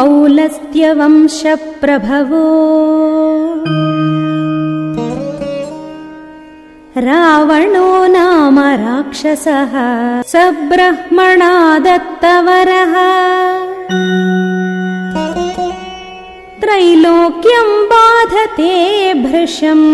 पौलस्त्यवंशप्रभवो रावणो नाम राक्षसः स ब्रह्मणा दत्तवरः त्रैलोक्यम् बाधते भृशम्।